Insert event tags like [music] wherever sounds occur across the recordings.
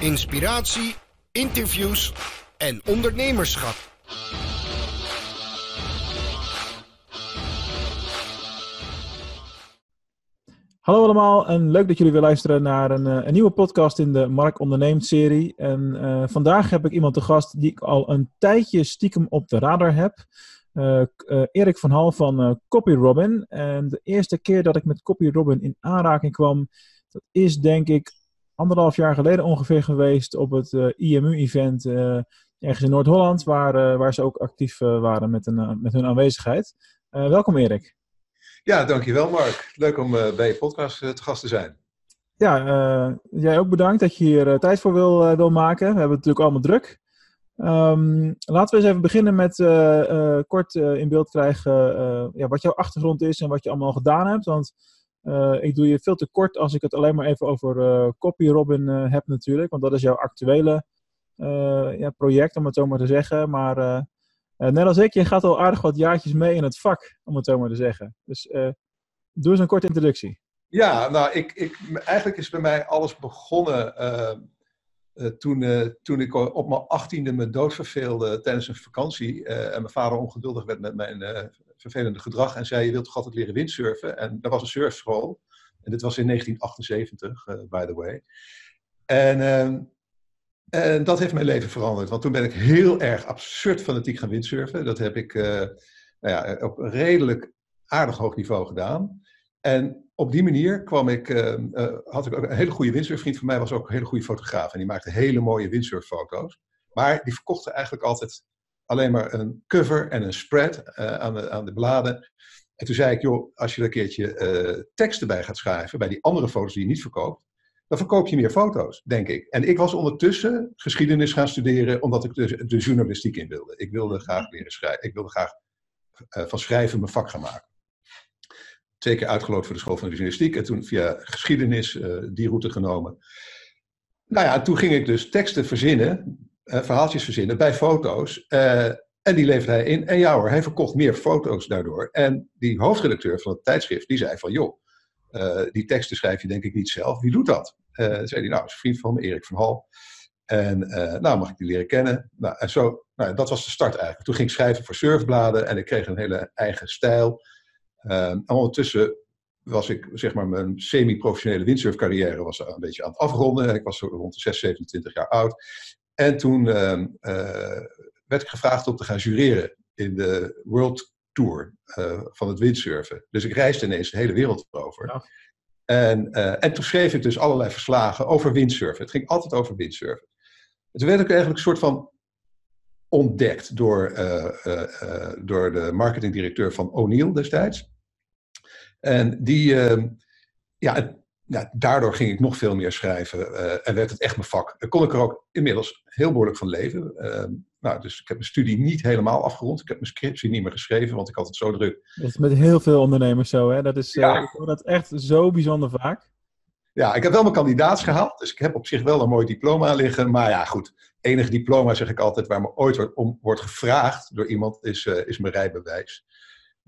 inspiratie, interviews en ondernemerschap. Hallo allemaal en leuk dat jullie weer luisteren naar een, eh, een nieuwe podcast in de Mark Onderneemt serie. En uh, vandaag heb ik iemand te gast die ik al een tijdje stiekem op de radar heb. Uh, Erik van Hal van Copy Robin. En de eerste keer dat ik met Copy Robin in aanraking kwam, dat is denk ik anderhalf jaar geleden ongeveer geweest op het IMU-event ergens in Noord-Holland, waar, waar ze ook actief waren met, een, met hun aanwezigheid. welkom Erik. Ja, dankjewel Mark. Leuk om bij je podcast te gast te zijn. Ja, jij ook bedankt dat je hier tijd voor wil, wil maken. We hebben het natuurlijk allemaal druk. Um, laten we eens even beginnen met kort in beeld krijgen ja, wat jouw achtergrond is en wat je allemaal gedaan hebt. Want ik doe je veel te kort als ik het alleen maar even over Copy Robin heb natuurlijk. Want dat is jouw actuele ja, project, om het zo maar te zeggen. Maar net als ik, je gaat al aardig wat jaartjes mee in het vak, om het zo maar te zeggen. Dus doe eens een korte introductie. Ja, nou, ik, ik, eigenlijk is bij mij alles begonnen toen, toen ik op mijn achttiende me doodverveelde tijdens een vakantie. en mijn vader ongeduldig werd met mijn vervelende gedrag en zei, je wilt toch altijd leren windsurfen? En dat was een surfschool. En dit was in 1978, by the way. En ehm, en dat heeft mijn leven veranderd. Want toen ben ik heel erg absurd fanatiek gaan windsurfen. Dat heb ik uh, nou ja, op een redelijk aardig hoog niveau gedaan. En op die manier kwam ik, uh, had ik ook een hele goede windsurfvriend van mij, was ook een hele goede fotograaf. En die maakte hele mooie windsurffoto's. Maar die verkochten eigenlijk altijd alleen maar een cover en een spread aan, de, aan de bladen. En toen zei ik, joh, als je er een keertje teksten bij gaat schrijven, bij die andere foto's die je niet verkoopt, dan verkoop je meer foto's, denk ik. En ik was ondertussen geschiedenis gaan studeren, omdat ik de, de journalistiek in wilde. Ik wilde graag leren schrijven. Ik wilde graag uh, van schrijven mijn vak gaan maken. Twee keer uitgeloot voor de school van de journalistiek en toen via geschiedenis die route genomen. Nou ja, toen ging ik dus teksten verzinnen, verhaaltjes verzinnen bij foto's. en die leverde hij in. En ja hoor, hij verkocht meer foto's daardoor. En die hoofdredacteur van het tijdschrift, die zei van joh, die teksten schrijf je denk ik niet zelf. Wie doet dat? Zei hij, nou, is een vriend van me, Erik van Hal. En nou, mag ik die leren kennen? Nou, en zo, nou, dat was de start eigenlijk. Toen ging ik schrijven voor surfbladen en ik kreeg een hele eigen stijl. Uh, en ondertussen was ik, zeg maar, mijn semi-professionele windsurfcarrière was een beetje aan het afronden. Ik was rond de 6, 27 jaar oud. En toen ehm, werd ik gevraagd om te gaan jureren in de World Tour van het windsurfen. Dus ik reisde ineens de hele wereld over. Ja. En, uh, en toen schreef ik dus allerlei verslagen over windsurfen. Het ging altijd over windsurfen. En toen werd ik eigenlijk een soort van ontdekt door, uh, uh, door de marketingdirecteur van O'Neill destijds. En die, ehm, ja, ja, daardoor ging ik nog veel meer schrijven en werd het echt mijn vak. Dan kon ik er ook inmiddels heel behoorlijk van leven. Ehm, nou, dus ik heb mijn studie niet helemaal afgerond. Ik heb mijn scriptie niet meer geschreven, want ik had het zo druk. Dat is met heel veel ondernemers zo, hè? Dat is ja. uh, ik hoor dat echt zo bijzonder vaak. Ja, ik heb wel mijn kandidaats gehaald, dus ik heb op zich wel een mooi diploma liggen. Maar ja, goed, enig diploma, zeg ik altijd, waar me ooit om wordt gevraagd door iemand, is, uh, is mijn rijbewijs.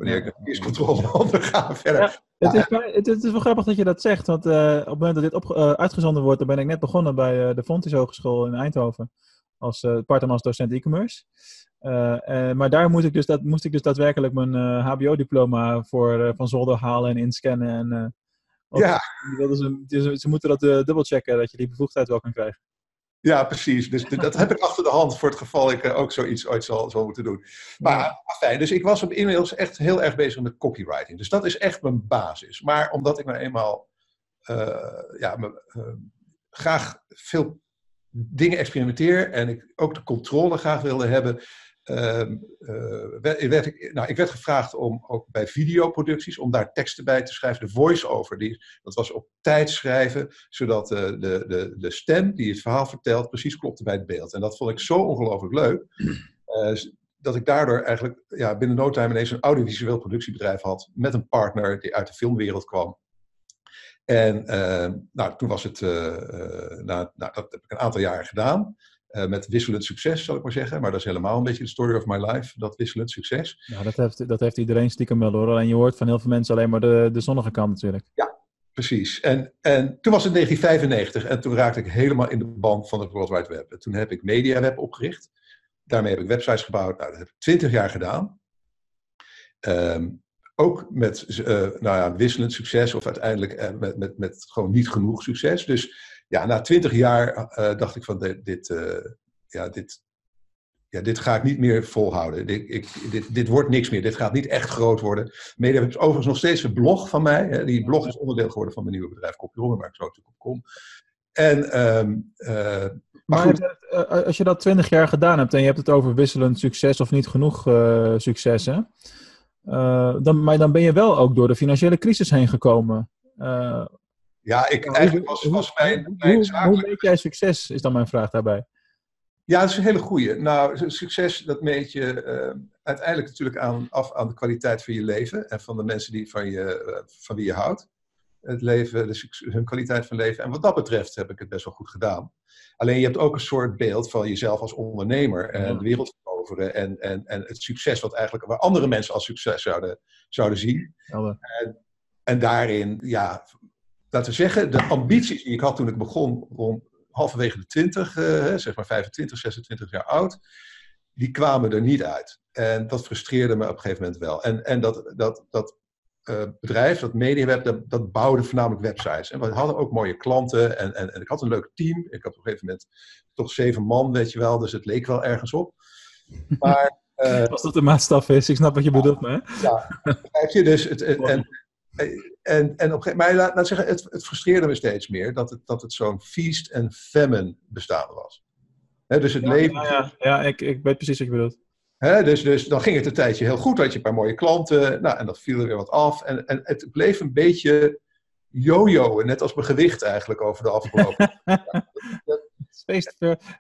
Wanneer ik de verkeerscontrole [laughs] onderga verder. Ja, het, is, het, het, is wel grappig dat je dat zegt, want uh, op het moment dat dit op, uitgezonden wordt, dan ben ik net begonnen bij de Fontys Hogeschool in Eindhoven als uh, part-time als docent e-commerce. Uh, uh, maar daar moest ik dus, dat, moest ik dus daadwerkelijk mijn HBO-diploma voor van zolder halen en inscannen. En, ja. Ze, ze, ze, moeten dat dubbelchecken dat je die bevoegdheid wel kan krijgen. Ja, precies. Dus dat heb ik achter de hand voor het geval ik ook zoiets ooit zal, zal moeten doen. Maar fijn, dus ik was op inmiddels echt heel erg bezig met copywriting. Dus dat is echt mijn basis. Maar omdat ik nou eenmaal ja, me, graag veel dingen experimenteer en ik ook de controle graag wilde hebben, werd, ik, nou, ik werd gevraagd om ook bij videoproducties, om daar teksten bij te schrijven. De voice-over, die, dat was op tijd schrijven, zodat uh, de, de, de stem die het verhaal vertelt precies klopte bij het beeld. En dat vond ik zo ongelooflijk leuk, [clears throat] eh, dat ik daardoor eigenlijk ja, binnen no time ineens een audiovisueel productiebedrijf had met een partner die uit de filmwereld kwam. En uh, nou, toen was het, uh, nou, nou, dat heb ik een aantal jaren gedaan. Uh, met wisselend succes, zal ik maar zeggen. Maar dat is helemaal een beetje de story of my life, dat wisselend succes. Ja, dat heeft, dat heeft iedereen stiekem wel hoor. Alleen je hoort van heel veel mensen alleen maar de, de zonnige kant natuurlijk. Ja, precies. En, en toen was het 1995 en toen raakte ik helemaal in de band van het World Wide Web. En toen heb ik MediaWeb opgericht. Daarmee heb ik websites gebouwd. Nou, dat heb ik twintig jaar gedaan. Ehm, ook met uh, nou ja, wisselend succes of uiteindelijk uh, met, met, met gewoon niet genoeg succes. Dus ja, na twintig jaar uh, dacht ik van dit, dit, ja, dit, ja, dit ga ik niet meer volhouden. Dit, ik, dit, dit wordt niks meer. Dit gaat niet echt groot worden. Media is overigens nog steeds een blog van mij. Hè. Die blog is onderdeel geworden van mijn nieuwe bedrijf Kopjeron, waar ik zo natuurlijk op kom. En, um, uh, maar, als je dat twintig jaar gedaan hebt en je hebt het over wisselend succes of niet genoeg succes, hè? Uh, dan, maar dan ben je wel ook door de financiële crisis heen gekomen. Ja, ik, eigenlijk was, was mijn, mijn hoe, zakelijk... hoe meet jij succes, is dan mijn vraag daarbij. Ja, dat is een hele goeie. Nou, succes, dat meet je uh, uiteindelijk natuurlijk aan, af aan de kwaliteit van je leven en van de mensen die van, je, uh, van wie je houdt. Het leven, de, hun kwaliteit van leven. En wat dat betreft heb ik het best wel goed gedaan. Alleen je hebt ook een soort beeld van jezelf als ondernemer en de wereld veroveren en, en, en het succes wat eigenlijk waar andere mensen als succes zouden, zouden zien. En, en daarin, ja, laten we zeggen, de ambities die ik had toen ik begon rond halverwege de 20, uh, zeg maar 25, 26 jaar oud, die kwamen er niet uit. En dat frustreerde me op een gegeven moment wel. En, en dat, dat, dat uh, bedrijf, dat MediaWeb, dat, dat bouwde voornamelijk websites. En we hadden ook mooie klanten en, en, en ik had een leuk team. Ik had op een gegeven moment toch zeven man, weet je wel, dus het leek wel ergens op. Maar, [laughs] uh, Als dat de maatstaf is, ik snap wat je bedoelt, maar. Ja, je? Dus het, en, en, en op, maar laat, laat zeggen, het, het, frustreerde me steeds meer dat het, dat het zo'n feast en famine bestaan was. He, dus het ja, leven. Ja, ja, ja, ik, ik weet precies wat je bedoelt. He, dus, dus dan ging het een tijdje heel goed, had je een paar mooie klanten, nou, en dat viel er weer wat af. En, en het bleef een beetje jojoen, net als mijn gewicht eigenlijk over de afgelopen. ja, [laughs] feest,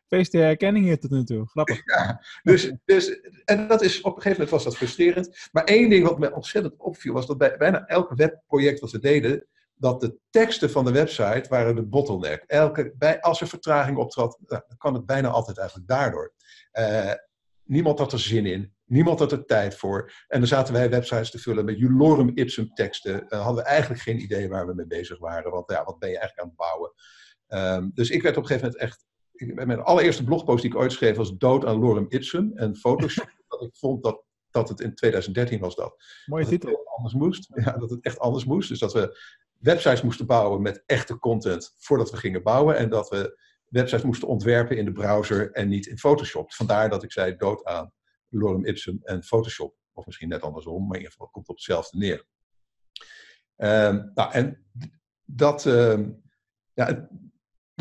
feest de herkenning hier tot nu toe. Grappig. Ja, dus, dus, en dat is, op een gegeven moment was dat frustrerend. Maar één ding wat me ontzettend opviel, was dat bij bijna elk webproject wat we deden, dat de teksten van de website waren de bottleneck. Elke, bij, als er vertraging optrad, nou, dan kan het bijna altijd eigenlijk daardoor. Uh, niemand had er zin in. Niemand had er tijd voor. En dan zaten wij websites te vullen met Julorum Ipsum teksten. Uh, hadden we eigenlijk geen idee waar we mee bezig waren. Want ja, wat ben je eigenlijk aan het bouwen? Um, dus ik werd op een gegeven moment echt mijn allereerste blogpost die ik ooit schreef was Dood aan Lorem Ipsum en Photoshop. [laughs] dat ik vond dat, dat het in 2013 was dat. Mooie dat titel. Het anders moest. [laughs] Ja, dat het echt anders moest. Dus dat we websites moesten bouwen met echte content voordat we gingen bouwen. En dat we websites moesten ontwerpen in de browser en niet in Photoshop. Vandaar dat ik zei dood aan Lorem Ipsum en Photoshop. Of misschien net andersom, maar in ieder geval komt op hetzelfde neer. Um, nou, en dat, uh, ja,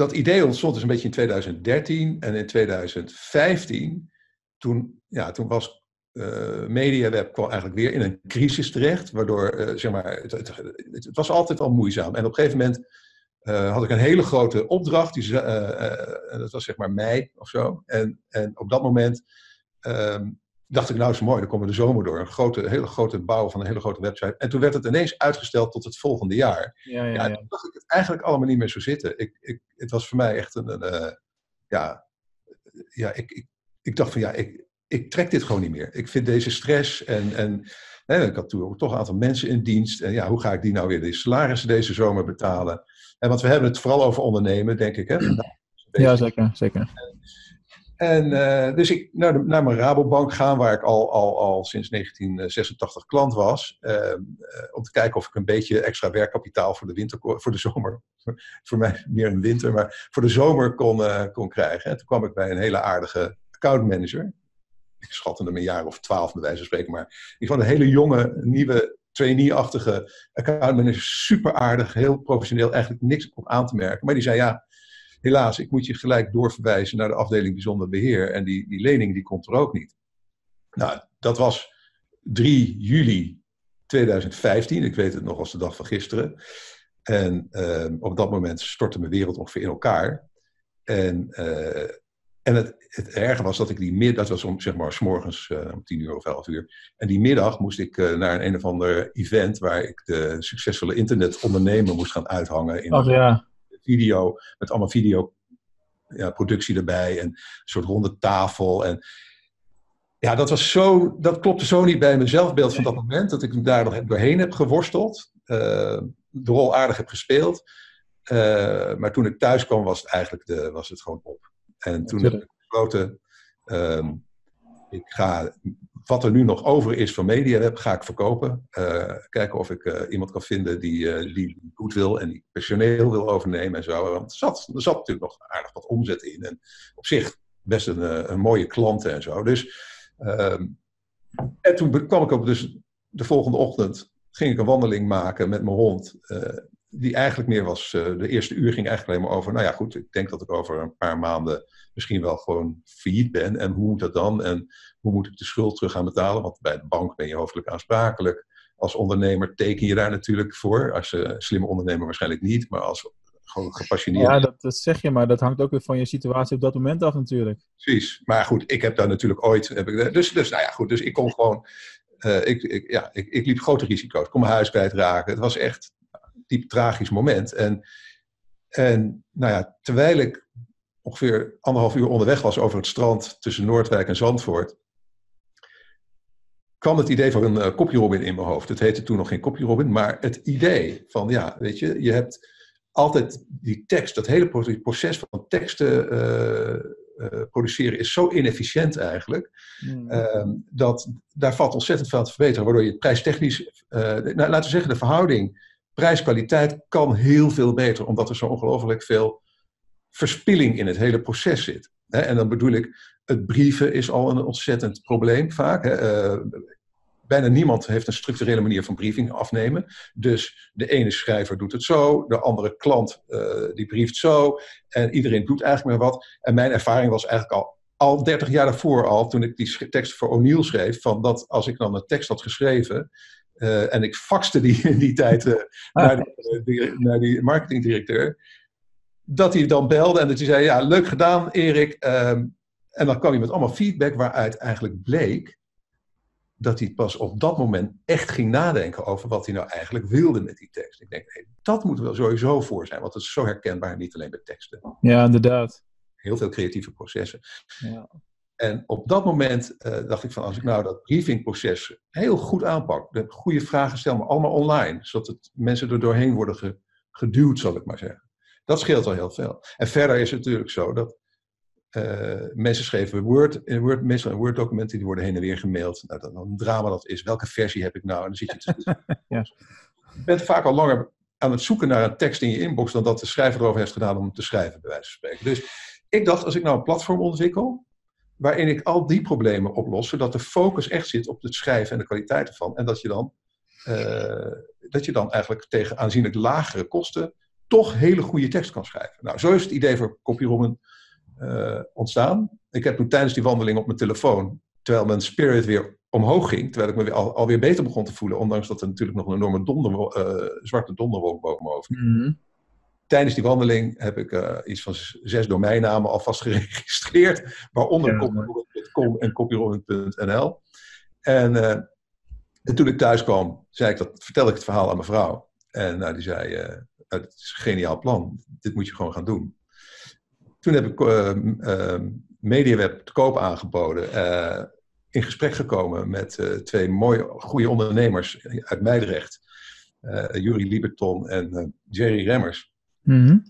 dat idee ontstond dus een beetje in 2013 en in 2015. Toen, ja, toen was uh, MediaWeb kwam eigenlijk weer in een crisis terecht, waardoor, uh, zeg maar, het, het, was altijd al moeizaam. En op een gegeven moment uh, had ik een hele grote opdracht, die, dat was zeg maar mei of zo. En, en op dat moment um, dacht ik, nou is mooi, dan komen we de zomer door. Een grote, hele grote bouw van een hele grote website. En toen werd het ineens uitgesteld tot het volgende jaar. Ja, ja, ja. ja toen dacht ik het eigenlijk allemaal niet meer zo zitten. Ik, ik, het was voor mij echt een, een uh, ja, ja ik, ik, ik dacht van ja, ik, ik trek dit gewoon niet meer. Ik vind deze stress en, en hè, ik had toen ook toch een aantal mensen in dienst. En ja, hoe ga ik die nou weer de salarissen deze zomer betalen? En want we hebben het vooral over ondernemen, denk ik. Hè? Ja, zeker. zeker. En, uh, dus ik naar, naar, mijn Rabobank gaan, waar ik al, al, al sinds 1986 klant was. Uh, uh, om te kijken of ik een beetje extra werkkapitaal voor de, winter, voor de zomer, [laughs] voor mij meer een winter, maar voor de zomer kon, kon krijgen. En toen kwam ik bij een hele aardige accountmanager. Ik schatte hem een jaar of twaalf, bij wijze van spreken. Maar ik vond een hele jonge, nieuwe, trainee-achtige accountmanager. Super aardig, heel professioneel, eigenlijk niks op aan te merken. Maar die zei ja helaas, ik moet je gelijk doorverwijzen naar de afdeling bijzonder beheer. En die, die lening die komt er ook niet. Nou, dat was 3 juli 2015. Ik weet het nog als de dag van gisteren. En uh, op dat moment stortte mijn wereld ongeveer in elkaar. En, uh, en het, het erge was dat ik die middag, dat was om zeg maar s morgens uh, om 10 uur of 11 uur. En die middag moest ik naar een, een of ander event waar ik de succesvolle internetondernemer moest gaan uithangen. In Ach ja video, met allemaal video ja, productie erbij en een soort ronde tafel. En ja, dat was zo, dat klopte zo niet bij mijn zelfbeeld van dat moment, dat ik daar nog doorheen heb geworsteld. Uh, de rol aardig heb gespeeld. Eh, maar toen ik thuis kwam, was het eigenlijk de, was het gewoon op. En toen heb ik besloten, ehm, ik ga wat er nu nog over is van MediaWeb, ga ik verkopen. Uh, kijken of ik uh, iemand kan vinden die, uh, goed wil en die personeel wil overnemen en zo. Want er zat, zat natuurlijk nog aardig wat omzet in. En op zich best een, een mooie klanten en zo. Dus, ehm, en toen kwam ik op dus de volgende ochtend, ging ik een wandeling maken met mijn hond die eigenlijk meer was, uh, de eerste uur ging eigenlijk alleen maar over, nou ja goed, ik denk dat ik over een paar maanden misschien wel gewoon failliet ben. En hoe moet dat dan? En hoe moet ik de schuld terug gaan betalen? Want bij de bank ben je hoofdelijk aansprakelijk. Als ondernemer teken je daar natuurlijk voor. Als je slimme ondernemer waarschijnlijk niet, maar als gewoon gepassioneerd. Ja, dat, dat, zeg je, maar dat hangt ook weer van je situatie op dat moment af natuurlijk. Precies. Maar goed, ik heb daar natuurlijk ooit... Heb ik, dus, dus nou ja, goed, dus ik kon gewoon... Uh, ik, ik, ja, ik, ik liep grote risico's. Ik kon mijn huis kwijtraken. Het was echt diep tragisch moment. En, en nou ja, terwijl ik ongeveer anderhalf uur onderweg was over het strand tussen Noordwijk en Zandvoort, kwam het idee van een uh, kopjerobin in mijn hoofd. Het heette toen nog geen kopjerobin, maar het idee van, ja, weet je, je hebt altijd die tekst, dat hele proces van teksten uh, uh, produceren is zo inefficiënt eigenlijk, mm. uh, dat daar valt ontzettend veel te verbeteren, waardoor je prijstechnisch, nou, laten we zeggen, de verhouding prijs-kwaliteit kan heel veel beter, omdat er zo ongelooflijk veel verspilling in het hele proces zit. En dan bedoel ik, het brieven is al een ontzettend probleem vaak. Eh, bijna niemand heeft een structurele manier van briefing afnemen. Dus de ene schrijver doet het zo, de andere klant uh, die brieft zo. En iedereen doet eigenlijk maar wat. En mijn ervaring was eigenlijk al, al 30 jaar daarvoor al, toen ik die tekst voor O'Neill schreef, van dat als ik dan een tekst had geschreven, uh, en ik faxte die in [laughs] die tijd uh, naar, die, naar, die, marketingdirecteur. Dat hij dan belde en dat hij zei: Ja, leuk gedaan, Erik. Um, en dan kwam hij met allemaal feedback waaruit eigenlijk bleek dat hij pas op dat moment echt ging nadenken over wat hij nou eigenlijk wilde met die tekst. Ik denk, hey, dat moet er wel sowieso voor zijn, want het is zo herkenbaar, niet alleen bij teksten. Ja, inderdaad. Heel veel creatieve processen. Ja. En op dat moment uh, dacht ik van, als ik nou dat briefingproces heel goed aanpak, de goede vragen stel, maar allemaal online, zodat het, mensen er doorheen worden ge, geduwd, zal ik maar zeggen. Dat scheelt al heel veel. En verder is het natuurlijk zo dat uh, mensen schreven Word, in Word, meestal in Word-documenten, die worden heen en weer gemaild. Nou, dat een drama dat is, welke versie heb ik nou? En dan zit je te... [laughs] ja. Je bent vaak al langer aan het zoeken naar een tekst in je inbox dan dat de schrijver erover heeft gedaan om te schrijven, bij wijze van spreken. Dus ik dacht, als ik nou een platform ontwikkel, waarin ik al die problemen oplos, zodat de focus echt zit op het schrijven en de kwaliteit ervan. En dat je dan, uh, dat je dan eigenlijk tegen aanzienlijk lagere kosten toch hele goede tekst kan schrijven. Nou, zo is het idee voor CopyRobin uh, ontstaan. Ik heb toen tijdens die wandeling op mijn telefoon, terwijl mijn spirit weer omhoog ging, terwijl ik me weer al, alweer beter begon te voelen, ondanks dat er natuurlijk nog een enorme donder, uh, zwarte donderwolk boven me -hmm tijdens die wandeling heb ik uh, iets van zes domeinnamen alvast [laughs] geregistreerd, waaronder ja, en copyrobbing.nl. En, uh, en toen ik thuis kwam, zei ik dat, vertelde ik het verhaal aan mijn vrouw. En nou, die zei, uh, het is een geniaal plan, dit moet je gewoon gaan doen. Toen heb ik MediaWeb te koop aangeboden, in gesprek gekomen met twee mooie, goede ondernemers uit Meidrecht. Jurie Lieberton en Jerry Remmers. Mm -hmm.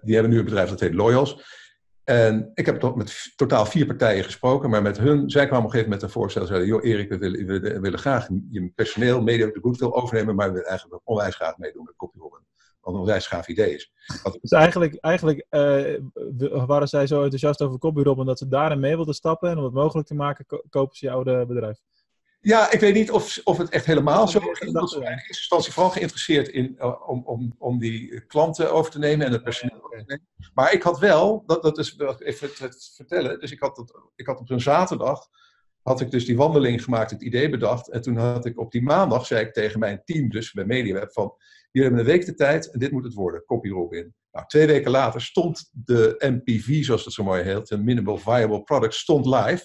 die hebben nu een bedrijf dat heet Loyals. En ik heb toch met totaal vier partijen gesproken, maar met hun, zij kwamen op een gegeven moment een voorstel. Zeiden, joh Erik, we willen, we willen graag je personeel, media de goed wil overnemen, maar we willen eigenlijk onwijs graag meedoen met copyrobben. Wat een onwijs gaaf idee is. Wat... Dus eigenlijk, eigenlijk uh, waren zij zo enthousiast over copyrobben dat ze daarin mee wilden stappen en om het mogelijk te maken, kopen ze jouw bedrijf. Ja, ik weet niet of, of het echt helemaal zo is. Ik was in eerste instantie vooral geïnteresseerd in, uh, om, om, om die klanten over te nemen en het personeel over te nemen. Maar ik had wel, dat, dat is even het, vertellen, dus ik had, dat, ik had op een zaterdag, had ik dus die wandeling gemaakt, het idee bedacht. En toen had ik op die maandag, zei ik tegen mijn team dus bij MediaWeb van, jullie hebben een week de tijd en dit moet het worden, copy Robin. Nou, twee weken later stond de MPV, zoals dat zo mooi heet, de Minimal Viable Product, stond live.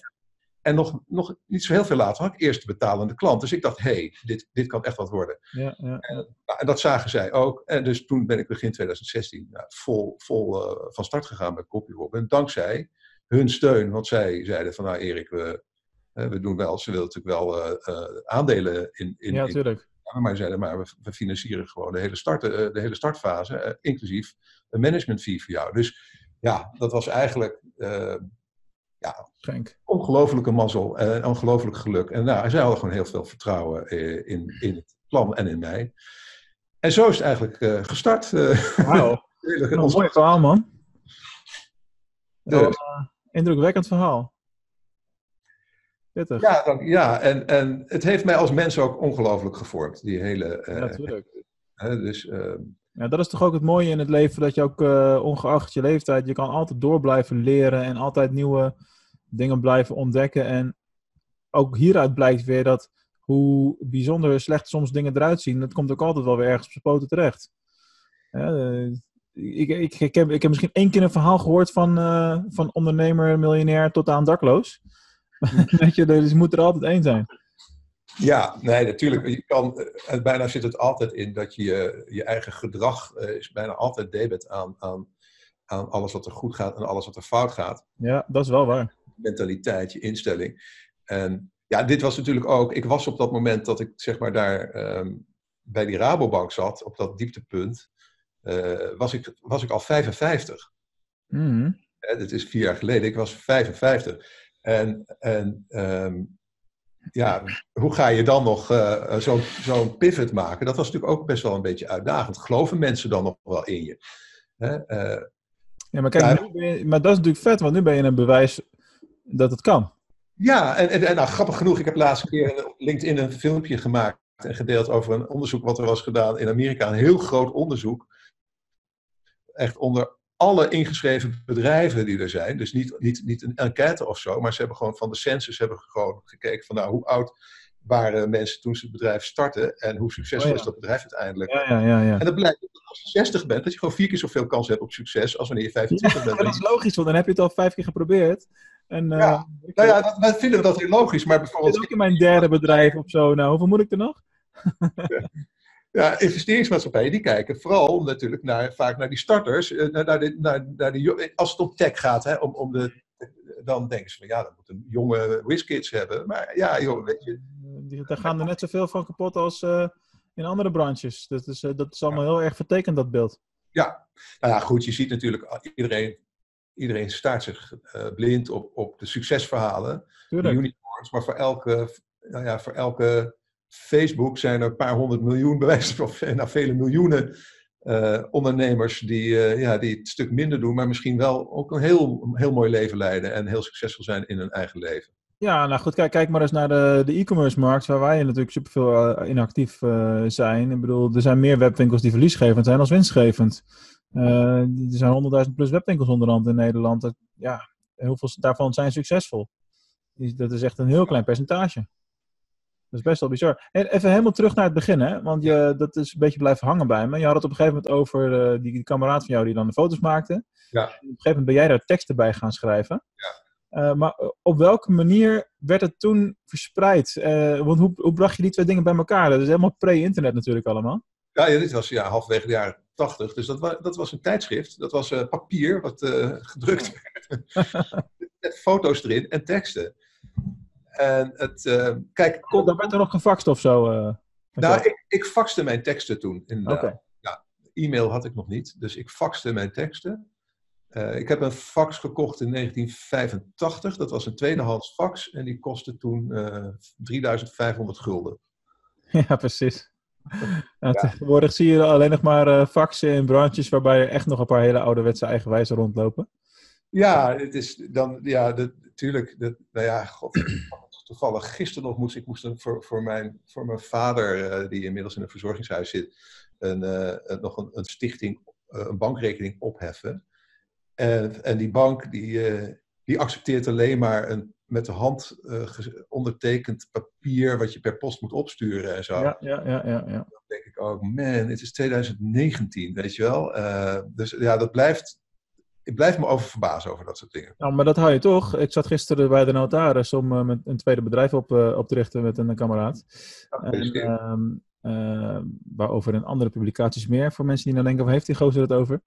En nog, nog niet zo heel veel later had ik eerst de betalende klant. Dus ik dacht, hé, hey, dit, dit kan echt wat worden. Ja, ja. En, nou, en, dat zagen zij ook. En dus toen ben ik begin 2016 nou, vol, vol uh, van start gegaan met CopyRob. En dankzij hun steun, want zij zeiden van, nou Erik, we, we doen wel, ze willen natuurlijk wel uh, aandelen in, in, ja, in Maar zeiden, maar we, we financieren gewoon de hele, start, de hele startfase, inclusief een management fee voor jou. Dus ja, dat was eigenlijk ja, ongelofelijke mazzel en ongelooflijk geluk. En nou, zij hadden gewoon heel veel vertrouwen in, in het plan en in mij. En zo is het eigenlijk uh, gestart. Wauw, [laughs] een mooi verhaal man. Uh, indrukwekkend verhaal. Pittig. Ja, dank, ja en, en het heeft mij als mens ook ongelooflijk gevormd, die hele... Uh, ja, natuurlijk. dus, ja, dat is toch ook het mooie in het leven, dat je ook ongeacht je leeftijd, je kan altijd door blijven leren en altijd nieuwe dingen blijven ontdekken. En ook hieruit blijkt weer dat hoe bijzonder slecht soms dingen eruit zien, dat komt ook altijd wel weer ergens op zijn poten terecht. ik, ik, ik, heb, ik heb misschien één keer een verhaal gehoord van, uh, van ondernemer, miljonair tot aan dakloos. [laughs] Weet je, dus moet er altijd één zijn. Ja, nee, natuurlijk. Je kan, en bijna zit het altijd in dat je je eigen gedrag uh, is bijna altijd debet aan, aan, aan alles wat er goed gaat en alles wat er fout gaat. Ja, dat is wel waar. Mentaliteit, je instelling. En ja, dit was natuurlijk ook. Ik was op dat moment dat ik zeg maar daar ehm, bij die Rabobank zat, op dat dieptepunt, uh, was, ik, was ik al 55. Mm. dit is vier jaar geleden. Ik was 55. En, en um, ja, hoe ga je dan nog uh, zo'n zo pivot maken? Dat was natuurlijk ook best wel een beetje uitdagend. Geloven mensen dan nog wel in je? Hè? Uh, ja, maar kijk, je, maar dat is natuurlijk vet, want nu ben je een bewijs dat het kan. Ja, en, en, en nou, grappig genoeg, ik heb laatst een keer op LinkedIn een filmpje gemaakt en gedeeld over een onderzoek wat er was gedaan in Amerika. Een heel groot onderzoek. Echt onder alle ingeschreven bedrijven die er zijn. Dus niet, niet, niet een enquête of zo, maar ze hebben gewoon van de census hebben gewoon gekeken van nou, hoe oud waren mensen toen ze het bedrijf starten en hoe succesvol oh is dat bedrijf uiteindelijk. Ja, ja, ja, ja. En dat blijkt dat als je 60 bent, dat je gewoon vier keer zoveel kans hebt op succes als wanneer je 25 bent. dat is logisch, want dan heb je het al vijf keer geprobeerd. En, ja, uh, nou ja, wij vinden dat heel logisch, maar bijvoorbeeld... Ik ook in mijn derde bedrijf of zo, nou, hoeveel moet ik er nog? [laughs] ja, investeringsmaatschappijen die kijken vooral natuurlijk naar, vaak naar die starters, eh, naar, naar, de, naar, naar de, als het om tech gaat, hè, om, om de, dan denken ze van ja, dat moeten jonge whiskids hebben. Maar ja, joh, weet je. Daar gaan er net zoveel van kapot als uh, in andere branches. Dat is, uh, dat is allemaal heel erg vertekend, dat beeld. Ja, nou ja, goed, je ziet natuurlijk iedereen iedereen staart zich uh, blind op, op de succesverhalen. De unicorns, maar voor elke, nou ja, voor elke Facebook zijn er een paar honderd miljoen, bewijzen of [laughs] nou, vele miljoenen uh, ondernemers die, uh, ja, die het stuk minder doen, maar misschien wel ook een heel, heel mooi leven leiden en heel succesvol zijn in hun eigen leven. Ja, nou goed, kijk, kijk maar eens naar de, de e-commerce markt, waar wij natuurlijk superveel uh, in actief zijn. Ik bedoel, er zijn meer webwinkels die verliesgevend zijn als winstgevend. Er zijn 100.000 plus webwinkels onderhand in Nederland. Dat, ja, heel veel daarvan zijn succesvol. Dat is echt een heel klein percentage. Dat is best wel bizar. En even helemaal terug naar het begin, hè? want je, dat is een beetje blijven hangen bij me. Je had het op een gegeven moment over uh, die, die kameraad van jou die dan de foto's maakte. Ja. Op een gegeven moment ben jij daar teksten bij gaan schrijven. Ja. Uh, maar eh, op welke manier werd het toen verspreid? Uh, want hoe, hoe bracht je die twee dingen bij elkaar? Dat is helemaal pre-internet natuurlijk allemaal. Ja, dit was ja, halverwege de jaren tachtig. Dus dat, was, dat was een tijdschrift. Dat was papier wat gedrukt werd. [laughs] Met foto's erin en teksten. En het, uh, kijk, Kon, dan werd er nog gefaxt of zo? Nou, ik, ik faxte mijn teksten toen. Oké. Ja, e-mail had ik nog niet, dus ik faxte mijn teksten. Ik heb een fax gekocht in 1985. Dat was een tweedehands fax en die kostte toen 3500 gulden. [laughs] Ja, precies. [laughs] Tegenwoordig zie je alleen nog maar faxen in branches waarbij er echt nog een paar hele ouderwetse eigenwijzen rondlopen. Ja, het is dan, ja, natuurlijk, nou ja, god, [clears throat] toevallig gisteren nog moest ik moest voor, voor, mijn, voor mijn vader, uh, die inmiddels in een verzorgingshuis zit, een, uh, nog een, een stichting, uh, een bankrekening opheffen. En, en die bank die, die accepteert alleen maar een met de hand ondertekend papier wat je per post moet opsturen en zo. Ja, ja, ja. ja, ja. Dan denk ik ook, man, het is 2019, weet je wel. dus ja, dat blijft ik blijf me over verbazen over dat soort dingen. Nou, maar dat hou je toch. Ik zat gisteren bij de notaris om uh, met een tweede bedrijf op, op te richten met een kameraad. en, uh, waarover in andere publicaties meer, voor mensen die nou denken, waar heeft die gozer het over?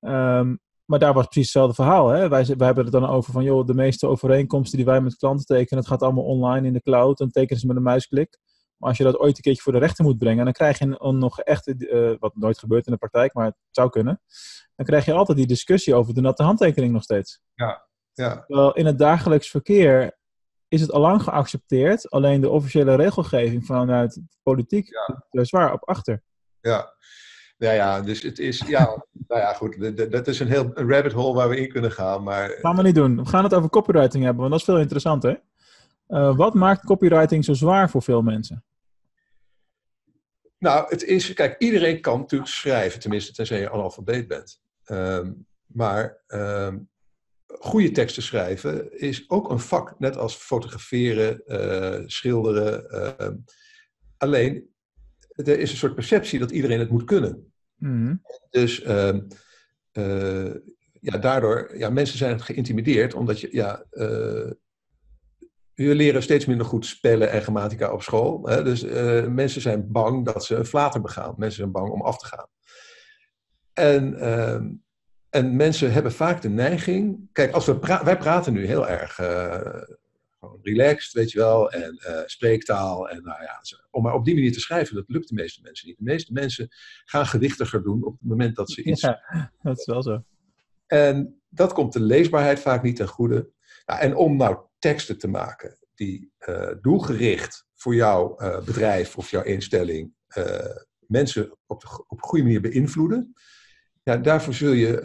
Um, maar daar was precies hetzelfde verhaal. Hè? Wij, wij hebben het dan over van, joh, de meeste overeenkomsten die wij met klanten tekenen, het gaat allemaal online in de cloud en tekenen ze met een muisklik. Maar als je dat ooit een keertje voor de rechter moet brengen, dan krijg je nog echt, uh, wat nooit gebeurt in de praktijk, maar het zou kunnen, dan krijg je altijd die discussie over de natte handtekening nog steeds. Ja, ja. Terwijl in het dagelijks verkeer is het al lang geaccepteerd, alleen de officiële regelgeving vanuit de politiek ja. er zwaar op achter. Ja. Ja, ja, dus het is, ja, nou ja, goed, dat is een heel rabbit hole waar we in kunnen gaan, maar... Gaan we niet doen. We gaan het over copywriting hebben, want dat is veel interessanter. Uh, wat maakt copywriting zo zwaar voor veel mensen? Nou, het is, kijk, iedereen kan natuurlijk schrijven, tenminste tenzij je analfabeet bent. Um, maar um, goede teksten schrijven is ook een vak, net als fotograferen, uh, schilderen. Uh, alleen, er is een soort perceptie dat iedereen het moet kunnen. Mm. Dus uh, ja, daardoor, ja, mensen zijn geïntimideerd omdat je, ja, we leren steeds minder goed spellen en grammatica op school. Hè? Dus uh, mensen zijn bang dat ze een flater begaan. Mensen zijn bang om af te gaan. En, uh, en mensen hebben vaak de neiging. Kijk, als we pra wij praten nu heel erg uh, relaxed, weet je wel, en spreektaal. En nou ja, om maar op die manier te schrijven, dat lukt de meeste mensen niet. De meeste mensen gaan gewichtiger doen op het moment dat ze [laughs] iets. Ja, dat is wel zo. En dat komt de leesbaarheid vaak niet ten goede. Nou, en om nou teksten te maken die uh, doelgericht voor jouw uh, bedrijf of jouw instelling mensen op, de, op een goede manier beïnvloeden, ja, daarvoor zul je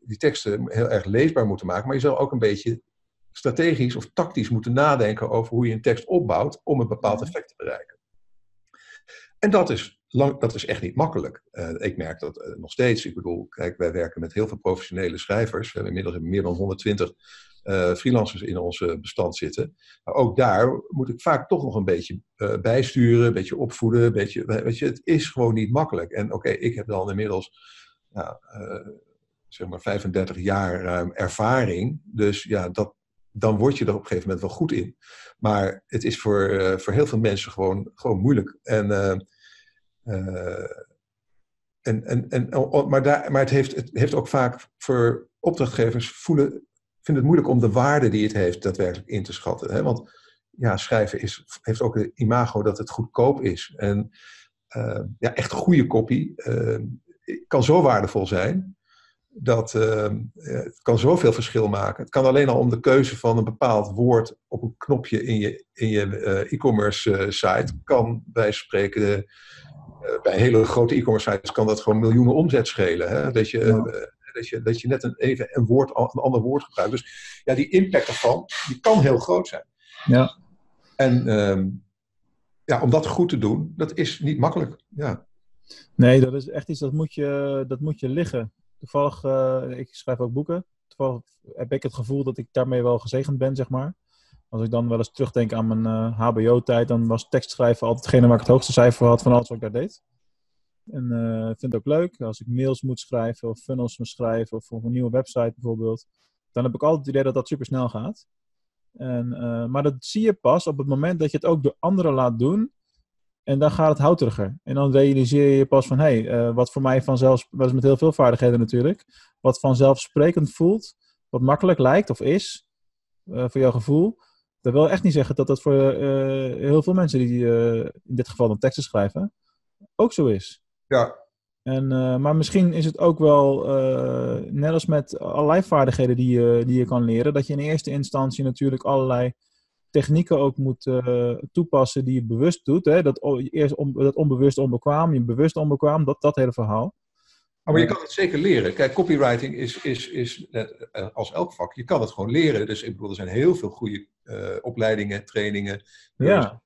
die teksten heel erg leesbaar moeten maken, maar je zal ook een beetje strategisch of tactisch moeten nadenken over hoe je een tekst opbouwt om een bepaald mhm. effect te bereiken. En dat is, lang, dat is echt niet makkelijk. ik merk dat nog steeds. Ik bedoel, kijk, wij werken met heel veel professionele schrijvers. We hebben inmiddels meer dan 120 uh, freelancers in ons bestand zitten. Maar ook daar moet ik vaak toch nog een beetje bijsturen, een beetje opvoeden. Een beetje, weet je, het is gewoon niet makkelijk. En oké, ik heb dan inmiddels nou, zeg maar 35 jaar ruim ervaring. Dus ja, dat, dan word je er op een gegeven moment wel goed in. Maar het is voor, voor heel veel mensen gewoon, gewoon moeilijk. En, en, en, en, maar, daar, maar het, heeft, het heeft ook vaak voor opdrachtgevers voelen vind het moeilijk om de waarde die het heeft daadwerkelijk in te schatten. Hè? Want ja, schrijven is, heeft ook het imago dat het goedkoop is. En ja, echt goede kopie kan zo waardevol zijn. Dat uh, het kan zoveel verschil maken. Het kan alleen al om de keuze van een bepaald woord op een knopje in je, in je e-commerce site. Kan bij spreken, bij hele grote e-commerce sites, kan dat gewoon miljoenen omzet schelen. Hè? Dat je dat je, dat je net een, even een, woord, een ander woord gebruikt. Dus ja, die impact ervan, die kan heel groot zijn. Ja. En ehm, ja, om dat goed te doen, dat is niet makkelijk. Ja. Nee, dat is echt iets dat moet je, dat moet je liggen. Toevallig, uh, ik schrijf ook boeken. Toevallig heb ik het gevoel dat ik daarmee wel gezegend ben, zeg maar. Als ik dan wel eens terugdenk aan mijn HBO-tijd, eh, dan was tekstschrijven altijd degene waar ik het hoogste cijfer had van alles wat ik daar deed. En uh, vind het ook leuk als ik mails moet schrijven of funnels moet schrijven of voor een nieuwe website bijvoorbeeld. Dan heb ik altijd het idee dat dat super snel gaat. En, maar dat zie je pas op het moment dat je het ook door anderen laat doen. En dan gaat het houteriger. En dan realiseer je pas van, hé, hey, uh, wat voor mij vanzelf, wat is met heel veel vaardigheden natuurlijk, wat vanzelfsprekend voelt, wat makkelijk lijkt of is, voor jouw gevoel. Dat wil echt niet zeggen dat dat voor heel veel mensen die in dit geval dan teksten schrijven, ook zo is. Ja. En, maar misschien is het ook wel, net als met allerlei vaardigheden die je, die je kan leren, dat je in eerste instantie natuurlijk allerlei technieken ook moet uh, toepassen die je bewust doet. Hè? Dat, eerst on, dat onbewust onbekwaam, je bewust onbekwaam, dat, dat hele verhaal. Maar je kan het zeker leren. Kijk, copywriting is, is, is net als elk vak. Je kan het gewoon leren. Dus ik bedoel, er zijn heel veel goede opleidingen, trainingen, ja.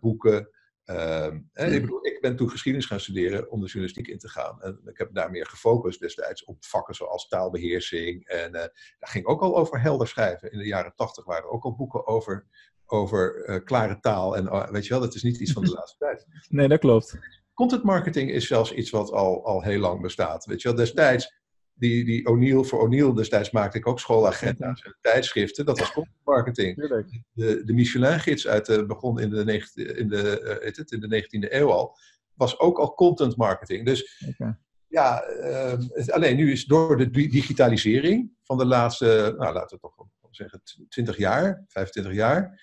boeken. Uh, ik, bedoel, ik ben toen geschiedenis gaan studeren om de journalistiek in te gaan. En ik heb daar meer gefocust destijds op vakken zoals taalbeheersing. En uh, daar ging ook al over helder schrijven. In de jaren tachtig waren er ook al boeken over, over uh, klare taal. En uh, weet je wel, dat is niet iets van de [laughs] laatste tijd. Nee, dat klopt. Content marketing is zelfs iets wat al, al heel lang bestaat. Weet je wel, destijds die, die O'Neill, voor O'Neill destijds maakte ik ook schoolagenda's en tijdschriften. Dat was content marketing. De, de Michelin-gids uit de, begon in de, in, de, uh, het, in de 19e eeuw al. Was ook al content marketing. Dus ja, uh, alleen nu is door de digitalisering van de laatste, nou laten we toch zeggen 20 jaar, 25 jaar.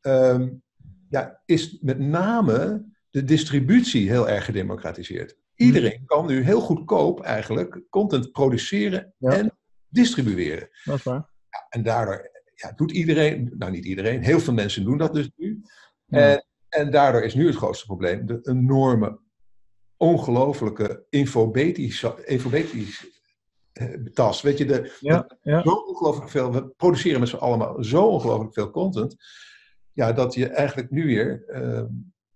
Um, ja, is met name de distributie heel erg gedemocratiseerd. Iedereen kan nu heel goedkoop eigenlijk content produceren Ja. en distribueren. Dat is waar. Ja, en daardoor ja, doet iedereen, nou niet iedereen, heel veel mensen doen dat dus nu. En, en daardoor is nu het grootste probleem de enorme, ongelofelijke infobetische infobetische, eh, tas. Weet je, de, Ja, ja. zo ongelooflijk veel, we produceren met z'n allemaal zo ongelooflijk veel content, ja, dat je eigenlijk nu weer eh,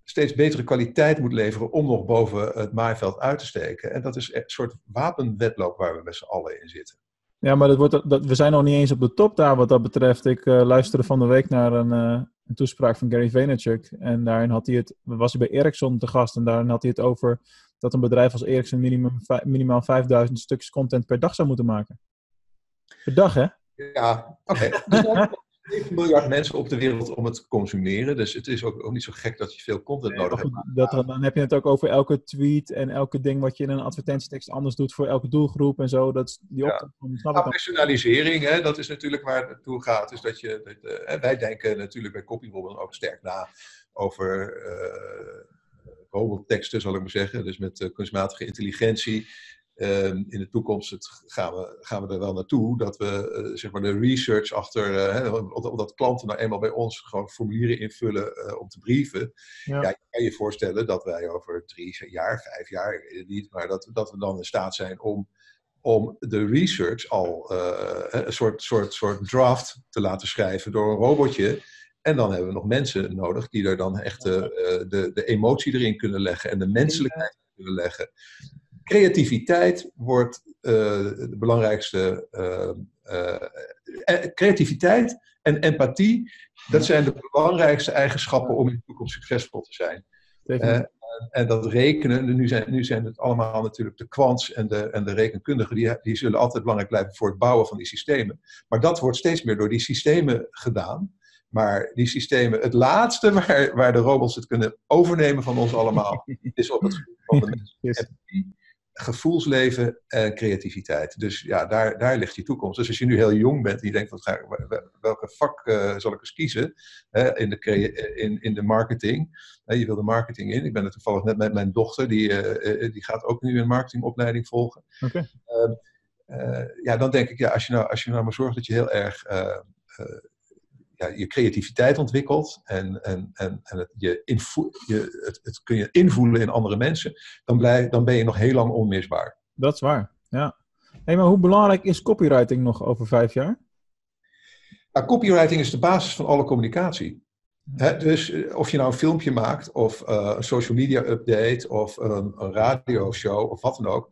steeds betere kwaliteit moet leveren om nog boven het maaiveld uit te steken. En dat is een soort wapenwedloop waar we met z'n allen in zitten. Ja, maar dat wordt, dat, we zijn nog niet eens op de top daar wat dat betreft. Ik eh, luisterde van de week naar een, eh, een toespraak van Gary Vaynerchuk. En daarin had hij het, was hij bij Ericsson te gast. En daarin had hij het over dat een bedrijf als Ericsson minimum, minimaal 5000 stukjes content per dag zou moeten maken. Per dag, hè? Ja, oké. [laughs] 7 miljard mensen op de wereld om het te consumeren. Dus het is ook, ook niet zo gek dat je veel content nodig hebt. Dat, dan heb je het ook over elke tweet en elke ding wat je in een advertentietekst anders doet voor elke doelgroep en zo. Dat is die Ja. snap Nou, personalisering, hè, dat is natuurlijk waar het naartoe gaat. Dus dat je, dat, eh, wij denken natuurlijk bij Copywobble ook sterk na over eh, robotteksten, zal ik maar zeggen. Dus met eh, kunstmatige intelligentie. Ehm, in de toekomst het, gaan, we, gaan we er wel naartoe dat we eh, zeg maar de research achter, eh, hè, omdat, klanten nou eenmaal bij ons gewoon formulieren invullen eh, om te brieven. Ja. Ja. je kan je voorstellen dat wij over drie jaar, vijf jaar, ik weet het niet, maar dat, dat we dan in staat zijn om, om de research al een soort, soort, soort draft te laten schrijven door een robotje. En dan hebben we nog mensen nodig die er dan echt de, de emotie erin kunnen leggen en de menselijkheid kunnen leggen. Creativiteit wordt eh, de belangrijkste. eh, eh, creativiteit en empathie, dat zijn de belangrijkste eigenschappen om in de toekomst succesvol te zijn. En dat rekenen, nu zijn, nu zijn het allemaal natuurlijk de kwants en de, en de rekenkundigen, die, die zullen altijd belangrijk blijven voor het bouwen van die systemen. Maar dat wordt steeds meer door die systemen gedaan. Maar die systemen, het laatste waar, waar de robots het kunnen overnemen van ons allemaal, [laughs] is op het gebied van de Yes. Gevoelsleven en creativiteit. Dus ja, daar, daar ligt je toekomst. Dus als je nu heel jong bent en je denkt, wat ga, welke vak eh, zal ik eens kiezen hè, in, de, in, in de marketing. Hè, je wil de marketing in. Ik ben er toevallig net met mijn dochter, die, eh, eh, die gaat ook nu een marketingopleiding volgen. Oké. Ehm, eh, ja, dan denk ik, ja, als je nou, als je nou maar zorgt dat je heel erg ja, je creativiteit ontwikkelt en, en, en, en het, je invo- je, het, het kun je invoelen in andere mensen, dan, blijf, dan ben je nog heel lang onmisbaar. Dat is waar, ja. Hey, maar hoe belangrijk is copywriting nog over vijf jaar? Nou, copywriting is de basis van alle communicatie. Dus eh, of je nou een filmpje maakt, of eh, een social media update, of een, een radioshow, of wat dan ook.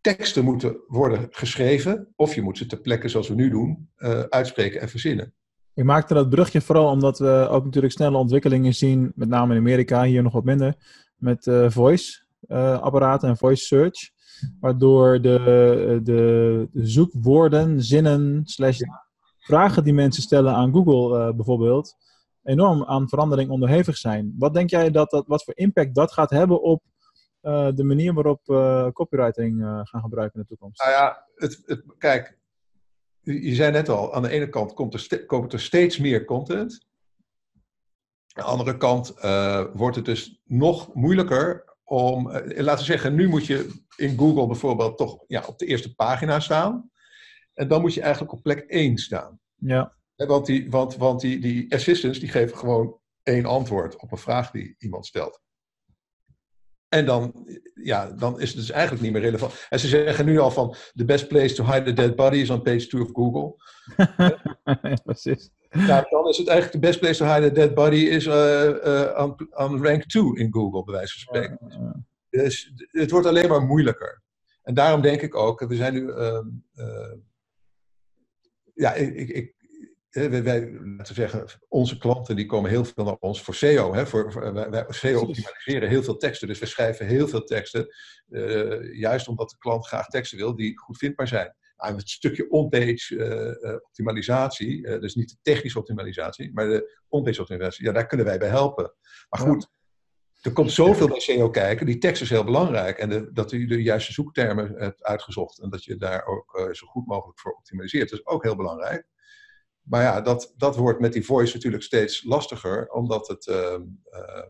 Teksten moeten worden geschreven, of je moet ze ter plekke, zoals we nu doen, eh, uitspreken en verzinnen. Ik maakte dat brugje vooral omdat we ook natuurlijk snelle ontwikkelingen zien, met name in Amerika, hier nog wat minder, met eh, voice-apparaten en voice search. Waardoor de, de, de zoekwoorden, zinnen, slash vragen die mensen stellen aan Google eh, bijvoorbeeld, enorm aan verandering onderhevig zijn. Wat denk jij dat, dat wat voor impact dat gaat hebben op eh, de manier waarop we copywriting eh, gaan gebruiken in de toekomst? Nou ja, het, het, kijk, je zei net al, aan de ene kant komt er, komt er steeds meer content. Aan de andere kant eh, wordt het dus nog moeilijker om, eh, laten we zeggen, nu moet je in Google bijvoorbeeld toch ja, op de eerste pagina staan. En dan moet je eigenlijk op plek 1 staan. Ja, Want, die, want, want die, die assistants die geven gewoon één antwoord op een vraag die iemand stelt. En dan, ja, dan is het dus eigenlijk niet meer relevant. En ze zeggen nu al van, the best place to hide a dead body is on page 2 of Google. [laughs] ja precies. Nou, dan is het eigenlijk the best place to hide a dead body is eh, on, on rank 2 in Google, bij wijze van spreken. Ja. Dus het wordt alleen maar moeilijker. En daarom denk ik ook, we zijn nu. ehm, eh, ja, ik, ik, wij, wij, laten we zeggen, onze klanten die komen heel veel naar ons voor SEO. Hè, voor, voor- wij, wij SEO optimaliseren heel veel teksten. Dus we schrijven heel veel teksten. eh, juist omdat de klant graag teksten wil die goed vindbaar zijn. Nou, het stukje on-page eh, optimalisatie, dus niet de technische optimalisatie, maar de on-page optimalisatie, ja, daar kunnen wij bij helpen. Maar Ja. goed, er komt zoveel bij SEO kijken. Die tekst is heel belangrijk. En de, dat u de juiste zoektermen hebt uitgezocht. En dat je daar ook zo goed mogelijk voor optimaliseert. Dat is ook heel belangrijk. Maar ja, dat, dat wordt met die voice natuurlijk steeds lastiger, omdat het. ehm, eh,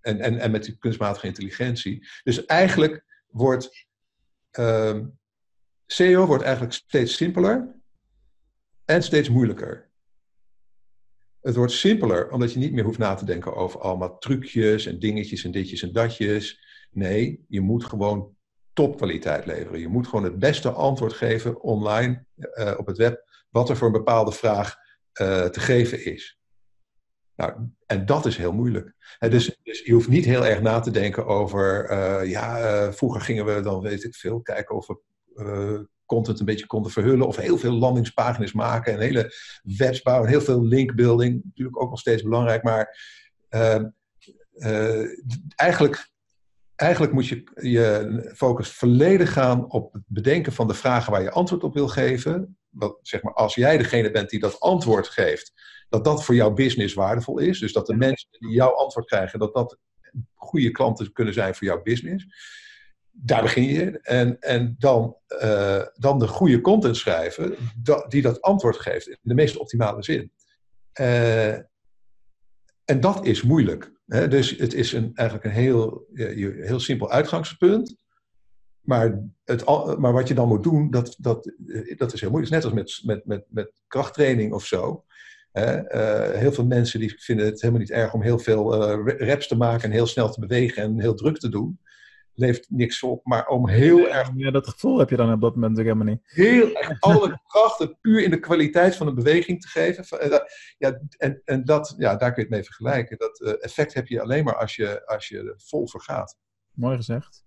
en, en, en met die kunstmatige intelligentie. Dus eigenlijk wordt. ehm, SEO wordt eigenlijk steeds simpeler en steeds moeilijker. Het wordt simpeler omdat je niet meer hoeft na te denken over allemaal trucjes en dingetjes en ditjes en datjes. Nee, je moet gewoon topkwaliteit leveren. Je moet gewoon het beste antwoord geven online eh, op het web, wat er voor een bepaalde vraag eh, te geven is. Nou, en dat is heel moeilijk. Dus, dus je hoeft niet heel erg na te denken over, eh, ja, eh, vroeger gingen we dan, weet ik veel, kijken of we content een beetje konden verhullen of heel veel landingspagina's maken en hele webs bouwen, heel veel linkbuilding, natuurlijk ook nog steeds belangrijk, maar eh, eh, eigenlijk eigenlijk moet je je focus volledig gaan op het bedenken van de vragen waar je antwoord op wil geven. Wat, zeg maar, als jij degene bent die dat antwoord geeft, dat dat voor jouw business waardevol is. Dus dat de mensen die jouw antwoord krijgen, dat dat goede klanten kunnen zijn voor jouw business. Daar begin je. En, en dan, eh, dan de goede content schrijven, da- die dat antwoord geeft in de meest optimale zin. Eh, en dat is moeilijk. Hè? Dus het is een, eigenlijk een heel, je- heel simpel uitgangspunt. Maar, het, maar wat je dan moet doen, dat, dat, eh, dat is heel moeilijk. Het is net als met, met, met, met krachttraining of zo. Hè? Eh, heel veel mensen die vinden het helemaal niet erg om heel veel eh, reps te maken en heel snel te bewegen en heel druk te doen. Levert niks op, maar om heel erg Ja, dat gevoel heb je dan op dat moment natuurlijk helemaal niet. heel [laughs] erg alle krachten puur in de kwaliteit van een beweging te geven. Ja, en en dat, ja, daar kun je het mee vergelijken. Dat effect heb je alleen maar als je, als je er vol voor gaat. Mooi gezegd.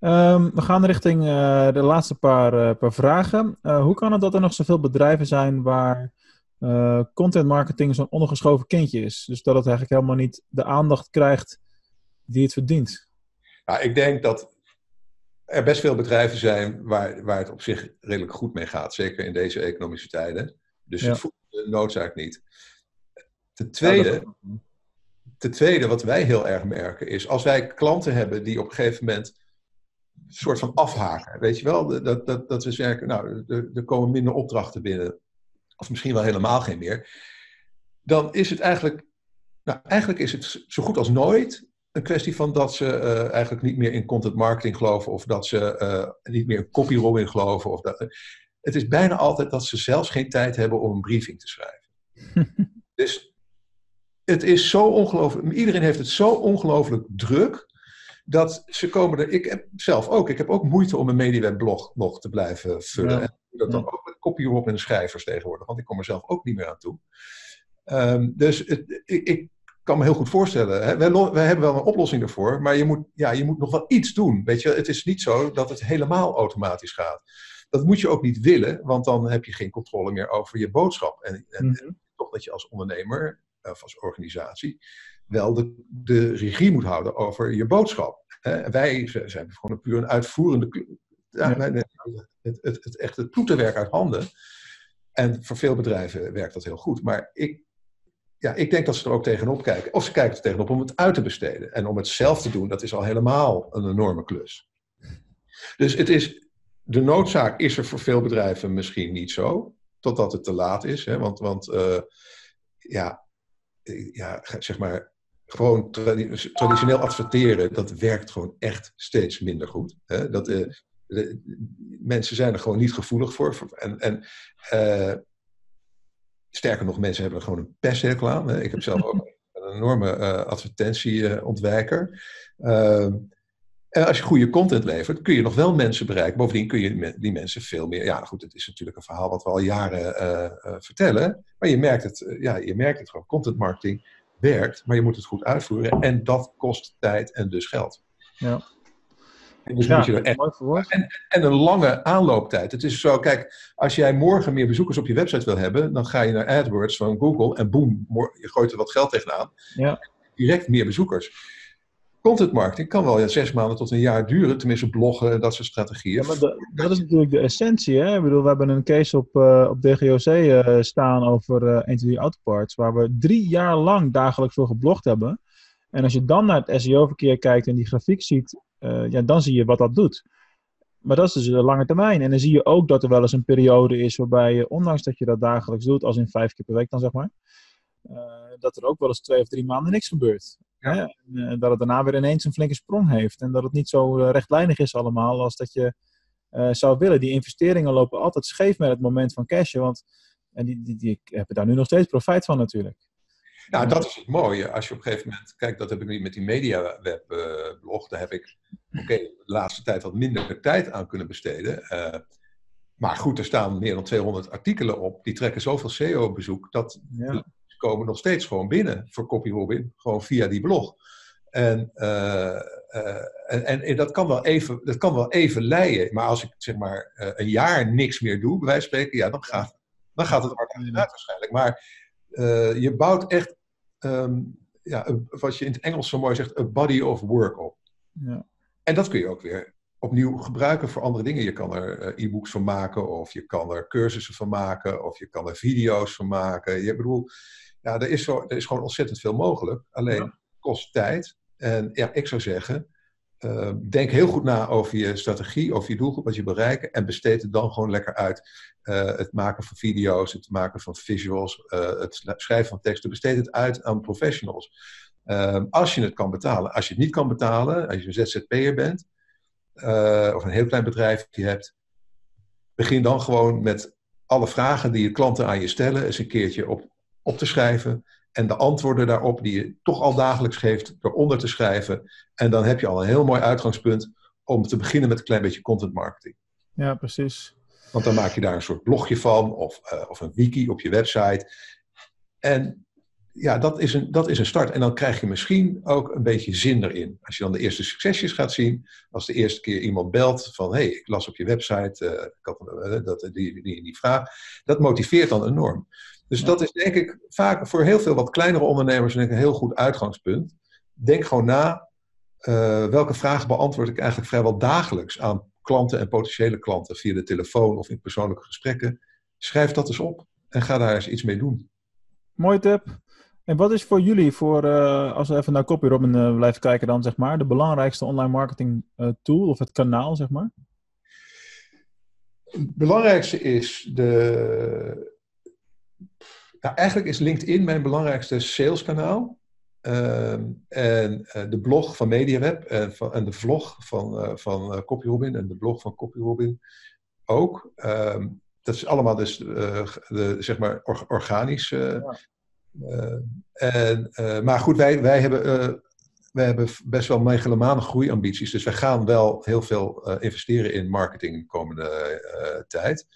Ehm, we gaan richting eh, de laatste paar, eh, paar vragen. Eh, hoe kan het dat er nog zoveel bedrijven zijn waar content marketing zo'n ondergeschoven kindje is? Dus dat het eigenlijk helemaal niet de aandacht krijgt die het verdient. Nou, ik denk dat er best veel bedrijven zijn waar, waar het op zich redelijk goed mee gaat. Zeker in deze economische tijden. Dus Ja. het voelt de noodzaak niet. Ten Ja, tweede, dat- Ten tweede, wat wij heel erg merken, is als wij klanten hebben die op een gegeven moment soort van afhaken. Weet je wel, dat, dat, dat we zeggen, nou, er, komen minder opdrachten binnen. Of misschien wel helemaal geen meer. Dan is het eigenlijk, nou, eigenlijk is het zo goed als nooit een kwestie van dat ze eh, eigenlijk niet meer in content marketing geloven. Of dat ze eh, niet meer in copywriting geloven. Of dat, het is bijna altijd dat ze zelfs geen tijd hebben om een briefing te schrijven. [laughs] dus het is zo ongelooflijk. Iedereen heeft het zo ongelooflijk druk. Dat ze komen er. Ik heb zelf ook. Ik heb ook moeite om een MediaWeb-blog nog te blijven vullen. Ja. En ik doe dat dan ook met copyrop en schrijvers tegenwoordig. Want ik kom er zelf ook niet meer aan toe. Ehm, dus het, ik, ik kan me heel goed voorstellen. Hè? Wij hebben wel een oplossing ervoor. Maar je moet, ja, je moet nog wel iets doen. Weet je, het is niet zo dat het helemaal automatisch gaat. Dat moet je ook niet willen. Want dan heb je geen controle meer over je boodschap. En, en, Mhm. toch dat je als ondernemer of als organisatie wel de, de regie moet houden over je boodschap. Wij zijn gewoon een puur een uitvoerende. Ja, wij- het, het, het, echt het uit handen. En voor veel bedrijven werkt dat heel goed. Maar ik, ja, ik denk dat ze er ook tegenop kijken. Of ze kijken er tegenop om het uit te besteden. En om het zelf te doen, dat is al helemaal een enorme klus. Dus het is, de noodzaak is er voor veel bedrijven misschien niet zo. Totdat het te laat is. Hè? Want, want eh, ja, eh, ja, zeg maar, gewoon tradi- traditioneel adverteren, dat werkt gewoon echt steeds minder goed. Hè? Dat, eh, de- mensen zijn er gewoon niet gevoelig voor. En, en eh, sterker nog, mensen hebben er gewoon een pesthekel aan. Hè? Ik heb zelf ook [laughs] een enorme eh, advertentieontwijker. Ehm, en als je goede content levert, kun je nog wel mensen bereiken. Bovendien kun je die mensen veel meer. Ja, goed, het is natuurlijk een verhaal wat we al jaren vertellen. Maar je merkt het, ja, je merkt het gewoon. Content marketing werkt, maar je moet het goed uitvoeren. En dat kost tijd en dus geld. Ja. En dus Ja, moet je er echt mooi verwoord. en een lange aanlooptijd. Het is zo, kijk, als jij morgen meer bezoekers op je website wil hebben, dan ga je naar AdWords van Google en boem, je gooit er wat geld tegenaan. Ja. Direct meer bezoekers. Content marketing kan wel ja, zes maanden tot een jaar duren, tenminste bloggen en dat soort strategieën. Ja, maar dat is natuurlijk de essentie. Hè? Ik bedoel, we hebben een case op, eh, op DGOC eh, staan over eh 1, 2, Autoparts, waar we drie jaar lang dagelijks voor geblogd hebben. En als je dan naar het SEO-verkeer kijkt en die grafiek ziet, ja, dan zie je wat dat doet. Maar dat is dus de lange termijn. En dan zie je ook dat er wel eens een periode is waarbij je, ondanks dat je dat dagelijks doet, als in vijf keer per week dan zeg maar, dat er ook wel eens twee of drie maanden niks gebeurt. Hè? En dat het daarna weer ineens een flinke sprong heeft. En dat het niet zo rechtlijnig is allemaal als dat je zou willen. Die investeringen lopen altijd scheef met het moment van cashen. Want en die, die, die hebben daar nu nog steeds profijt van natuurlijk. Nou, dat is het mooie. Als je op een gegeven moment, kijk, dat heb ik nu met die MediaWeb-blog, daar heb ik, oké, de laatste tijd wat minder tijd aan kunnen besteden. Uh, maar goed, er staan meer dan 200 artikelen op, die trekken zoveel SEO-bezoek, dat ja. Komen nog steeds gewoon binnen voor CopyRobin, gewoon via die blog. En, uh, uh, en, en, dat, kan wel even, dat kan wel even leiden, maar als ik zeg maar een jaar niks meer doe, bij wijze van spreken, ja, dan gaat, dan gaat het hard uit waarschijnlijk. Maar je bouwt echt um, ja, wat je in het Engels zo mooi zegt, a body of work op. Ja. En dat kun je ook weer opnieuw gebruiken voor andere dingen. Je kan er e-books van maken, of je kan er cursussen van maken, of je kan er video's van maken. Je bedoel, ja, er is, zo, er is gewoon ontzettend veel mogelijk. Alleen ja. kost tijd. En ja, ik zou zeggen, uh, denk heel goed na over je strategie, over je doelgroep, wat je bereiken. En besteed het dan gewoon lekker uit. Uh, het maken van video's, het maken van visuals, uh, het schrijven van teksten. Besteed het uit aan professionals. Ehm, als je het kan betalen. Als je het niet kan betalen, als je een ZZP'er bent, of een heel klein bedrijf je hebt, begin dan gewoon met alle vragen die je klanten aan je stellen, eens een keertje op, op te schrijven. En de antwoorden daarop, die je toch al dagelijks geeft, eronder te schrijven. En dan heb je al een heel mooi uitgangspunt om te beginnen met een klein beetje content marketing. Ja, precies. Want dan maak je daar een soort blogje van, of, uh, of een wiki op je website. En ja, dat is, een, dat is een start. En dan krijg je misschien ook een beetje zin erin. Als je dan de eerste succesjes gaat zien, als de eerste keer iemand belt van hé, hey, ik las op je website uh, ik had, uh, dat, die, die, die vraag, dat motiveert dan enorm. Dus dat is denk ik vaak voor heel veel wat kleinere ondernemers denk ik, een heel goed uitgangspunt. Denk gewoon na, uh, welke vragen beantwoord ik eigenlijk vrijwel dagelijks aan klanten en potentiële klanten via de telefoon of in persoonlijke gesprekken. Schrijf dat eens op en ga daar eens iets mee doen. Mooi tip. En wat is voor jullie, voor, uh, als we even naar CopyRobin uh, blijven kijken dan, zeg maar, de belangrijkste online marketing tool of het kanaal, zeg maar? Het belangrijkste is de, nou, eigenlijk is LinkedIn mijn belangrijkste saleskanaal. Uh, en uh, de blog van MediaWeb en, van, en de vlog van, uh, van CopyRobin en de blog van CopyRobin ook. Um, dat is allemaal dus de, zeg maar or, organisch. Ja. en, maar goed, wij, wij, hebben, wij hebben best wel megalomane groeiambities. Dus wij gaan wel heel veel investeren in marketing de komende tijd.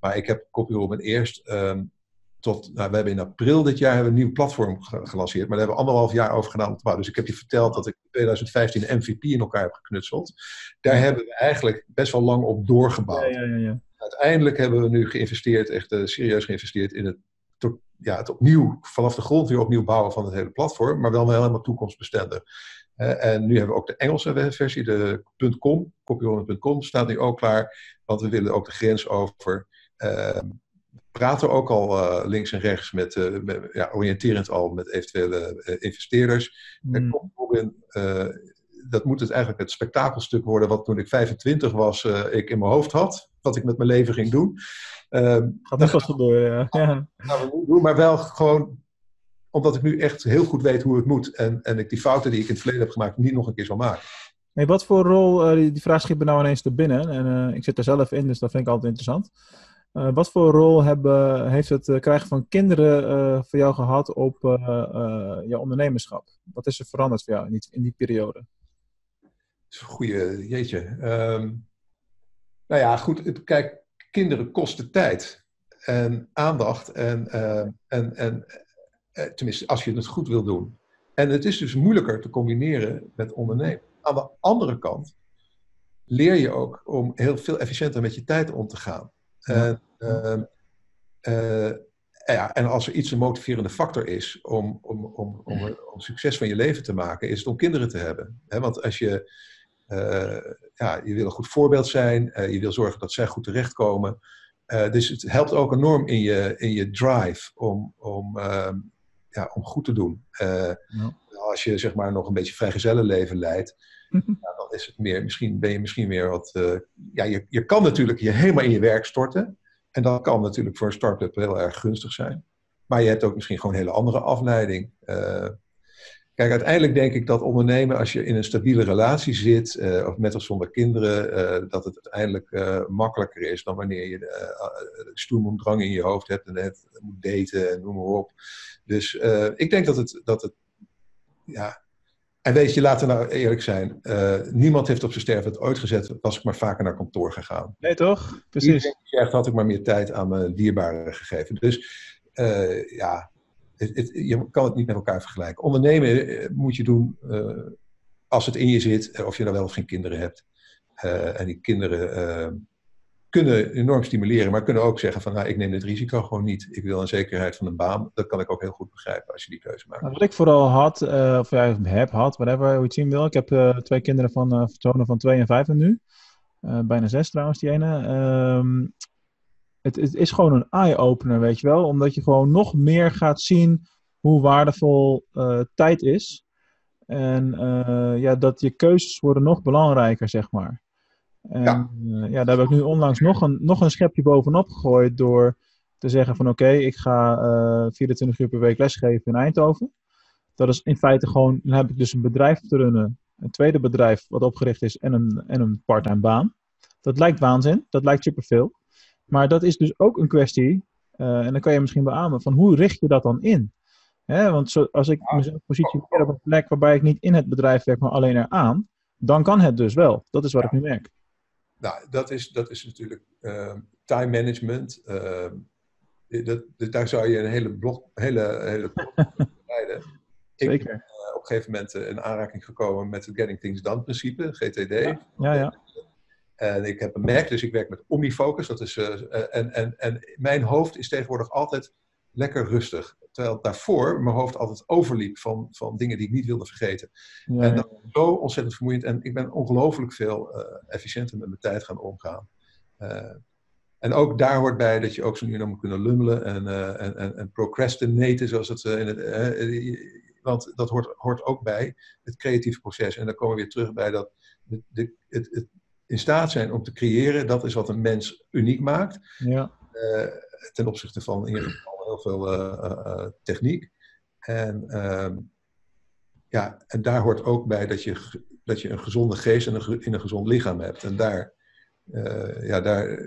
Maar ik heb CopyRobin eerst um, tot, nou, we hebben in april dit jaar hebben we een nieuw platform gelanceerd, maar daar hebben we anderhalf jaar over gedaan om te bouwen. Dus ik heb je verteld dat ik in 2015 een MVP in elkaar heb geknutseld. Daar hebben we eigenlijk best wel lang op doorgebouwd. Ja, ja, ja, Uiteindelijk hebben we nu geïnvesteerd, echt uh, serieus geïnvesteerd in het, ja, het opnieuw, vanaf de grond weer opnieuw bouwen van het hele platform, maar wel helemaal toekomstbestendig. Uh, en nu hebben we ook de Engelse versie, de .com, copyholland.com staat nu ook klaar, want we willen ook de grens over. Uh, praten ook al uh, links en rechts met, uh, met, ja, oriënterend al met eventuele uh, investeerders. Mm. Robin, dat moet het eigenlijk het spektakelstuk worden wat toen ik 25 was ik in mijn hoofd had. Wat ik met mijn leven ging doen. Ehm, Gaat nog wat gebeuren, ja. ja. Gaan we doen, maar wel gewoon omdat ik nu echt heel goed weet hoe het moet. En, en ik die fouten die ik in het verleden heb gemaakt niet nog een keer zal maken. Hey, wat voor rol, die, die vraag schiet me nou ineens te binnen. En ik zit er zelf in, dus dat vind ik altijd interessant. Uh, wat voor rol hebben, heeft het uh, krijgen van kinderen uh, voor jou gehad op jouw ondernemerschap? Wat is er veranderd voor jou in die, periode? Dat is een goede, jeetje. Um, nou ja, goed. Kijk, kinderen kosten tijd en aandacht. En, en, en tenminste, als je het goed wil doen. En het is dus moeilijker te combineren met ondernemen. Aan de andere kant leer je ook om heel veel efficiënter met je tijd om te gaan. En, uh, uh, ja, en als er iets een motiverende factor is om, om, om, om, om succes van je leven te maken, is het om kinderen te hebben. want als je, uh, ja, je wil een goed voorbeeld zijn, uh, je wil zorgen dat zij goed terechtkomen. dus het helpt ook enorm in je, in je drive om, om, ehm, ja, om goed te doen. Ja. als je zeg maar nog een beetje vrijgezellenleven leidt, [laughs] ja, dan is het meer, misschien, ben je misschien weer wat. Uh, ja, je, je kan natuurlijk je helemaal in je werk storten. En dat kan natuurlijk voor een start-up heel erg gunstig zijn. Maar je hebt ook misschien gewoon een hele andere afleiding. Uh, kijk, uiteindelijk denk ik dat ondernemen, als je in een stabiele relatie zit, uh, of met of zonder kinderen, dat het uiteindelijk makkelijker is dan wanneer je uh, stoelmoemdrang in je hoofd hebt en het moet daten en noem maar op. Dus ik denk dat het, dat het ja, en weet je, laten we nou eerlijk zijn. Uh, niemand heeft op zijn sterfbed ooit gezet, was ik maar vaker naar kantoor gegaan. Nee, toch? Precies. Echt had ik maar meer tijd aan mijn dierbaren gegeven. Dus uh, ja, het, het, je kan het niet met elkaar vergelijken. Ondernemen moet je doen als het in je zit, of je nou wel of geen kinderen hebt. en die kinderen kunnen enorm stimuleren, maar kunnen ook zeggen van nou, ik neem dit risico gewoon niet. Ik wil een zekerheid van een baan. Dat kan ik ook heel goed begrijpen als je die keuze maakt. Nou, wat ik vooral had, uh, of ja, heb had, whatever, hoe je het zien wil. Ik heb uh, twee kinderen van uh, van 2 en 5 nu. bijna zes trouwens, die ene. Ehm, het, het, is gewoon een eye-opener, weet je wel. Omdat je gewoon nog meer gaat zien hoe waardevol tijd is. En ja, dat je keuzes worden nog belangrijker, zeg maar. En, ja. Uh, ja, daar heb ik nu onlangs nog een, nog een schepje bovenop gegooid door te zeggen van oké, ik ga uh, eh, 24 uur per week lesgeven in Eindhoven. Dat is in feite gewoon, dan heb ik dus een bedrijf te runnen, een tweede bedrijf wat opgericht is en een, en een parttime baan. Dat lijkt waanzin, dat lijkt superveel. Maar dat is dus ook een kwestie, uh, en dan kan je misschien beamen, van hoe richt je dat dan in? Hè, want zo, als ik mezelf positioneer op een plek waarbij ik niet in het bedrijf werk, maar alleen eraan, dan kan het dus wel. Dat is wat ik nu merk. Nou, dat is, dat is natuurlijk uh, time management. Uh, dat, daar zou je een hele blok, hele, hele [laughs] leiden. Ik ben uh, op een gegeven moment eh, in aanraking gekomen met het Getting Things Done principe, GTD. Ja, ja. ja. En ik heb een Mac, dus ik werk met OmniFocus. Dat is, en, en, en mijn hoofd is tegenwoordig altijd lekker rustig. Terwijl daarvoor mijn hoofd altijd overliep van, van dingen die ik niet wilde vergeten. Ja, en dat is zo ontzettend vermoeiend. En ik ben ongelooflijk veel uh, efficiënter met mijn tijd gaan omgaan. Uh, en ook daar hoort bij dat je ook zo nu en dan moet kunnen lummelen en, uh, en, en, en, procrastinaten, zoals het in het. want dat hoort, hoort ook bij het creatieve proces. En dan komen we weer terug bij dat de, de, het, het in staat zijn om te creëren, dat is wat een mens uniek maakt. Ja. ten opzichte van in ieder geval heel veel uh, techniek. En, uh, ja, en daar hoort ook bij dat je, dat je een gezonde geest en een, in een gezond lichaam hebt. En daar, uh, ja, daar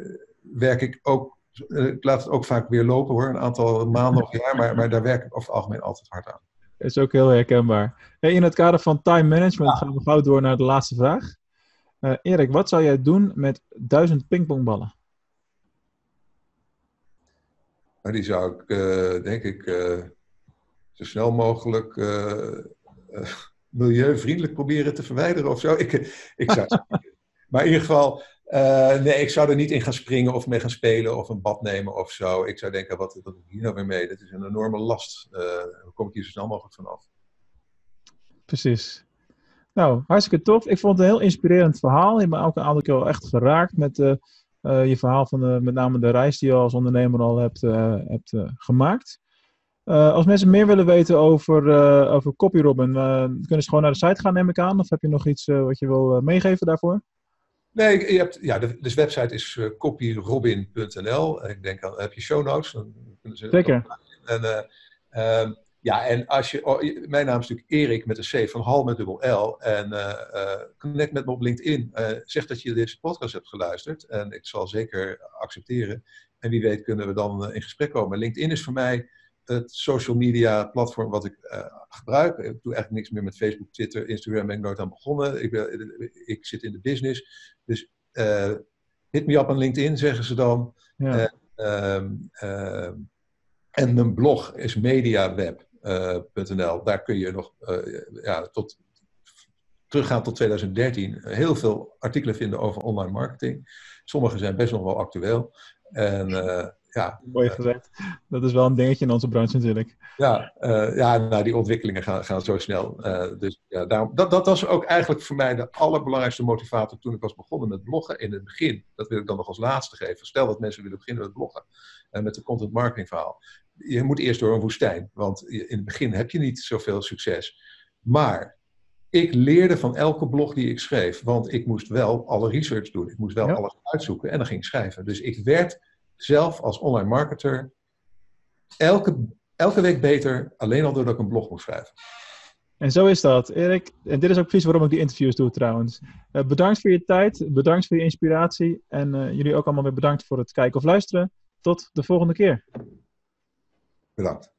werk ik ook, ik laat het ook vaak weer lopen hoor, een aantal maanden of jaar, maar, maar daar werk ik over het algemeen altijd hard aan. Dat is ook heel herkenbaar. in het kader van time management ja. gaan we gauw door naar de laatste vraag. Erik, wat zou jij doen met duizend pingpongballen? Maar die zou ik, uh, denk ik, uh, zo snel mogelijk uh, milieuvriendelijk proberen te verwijderen of zo. Ik, ik zou [laughs] maar in ieder geval, nee, ik zou er niet in gaan springen of mee gaan spelen of een bad nemen of zo. Ik zou denken, wat, doe ik hier nou weer mee? Dat is een enorme last. hoe kom ik hier zo snel mogelijk vanaf? Precies. Nou, hartstikke tof. Ik vond het een heel inspirerend verhaal. Je hebt me ook een aantal keer echt geraakt met de je verhaal van de, met name de reis die je als ondernemer al hebt, uh, hebt uh, gemaakt. als mensen meer willen weten over, over CopyRobin, kunnen ze gewoon naar de site gaan, neem ik aan? Of heb je nog iets wat je wil meegeven daarvoor? Nee, je hebt, ja, de, de website is copyrobin.nl. Ik denk, dan heb je show notes. Dan kunnen ze Zeker. En, ehm, ja, en als je, oh, mijn naam is natuurlijk Erik met een C van Hal met dubbel L. En uh, connect met me op LinkedIn. Uh, zeg dat je deze podcast hebt geluisterd. En ik zal zeker accepteren. En wie weet kunnen we dan in gesprek komen. LinkedIn is voor mij het social media platform wat ik gebruik. Ik doe eigenlijk niks meer met Facebook, Twitter, Instagram ben ik nooit aan begonnen. Ik, ik zit in de business. Dus hit me up aan LinkedIn, zeggen ze dan. Ja. Ehm, ehm, en mijn blog is mediaweb. Uh, Daar kun je nog uh, ja, tot, teruggaan tot 2013 heel veel artikelen vinden over online marketing. Sommige zijn best nog wel actueel. En, uh, ja, Mooi gezegd. Dat is wel een dingetje in onze branche natuurlijk. Ja, ja nou, die ontwikkelingen gaan, gaan zo snel. dus ja, daarom, dat, dat was ook eigenlijk voor mij de allerbelangrijkste motivator toen ik was begonnen met bloggen in het begin. Dat wil ik dan nog als laatste geven. Stel dat mensen willen beginnen met bloggen. en met een content marketing verhaal je moet eerst door een woestijn. Want in het begin heb je niet zoveel succes. Maar ik leerde van elke blog die ik schreef, want ik moest wel alle research doen. Ik moest wel Ja. alles uitzoeken en dan ging ik schrijven. Dus ik werd zelf als online marketer elke, elke week beter, alleen al doordat ik een blog moest schrijven. En zo is dat. Erik, en dit is ook precies waarom ik die interviews doe trouwens. Eh, bedankt voor je tijd, bedankt voor je inspiratie. En eh, jullie ook allemaal weer bedankt voor het kijken of luisteren. Tot de volgende keer. Bedankt.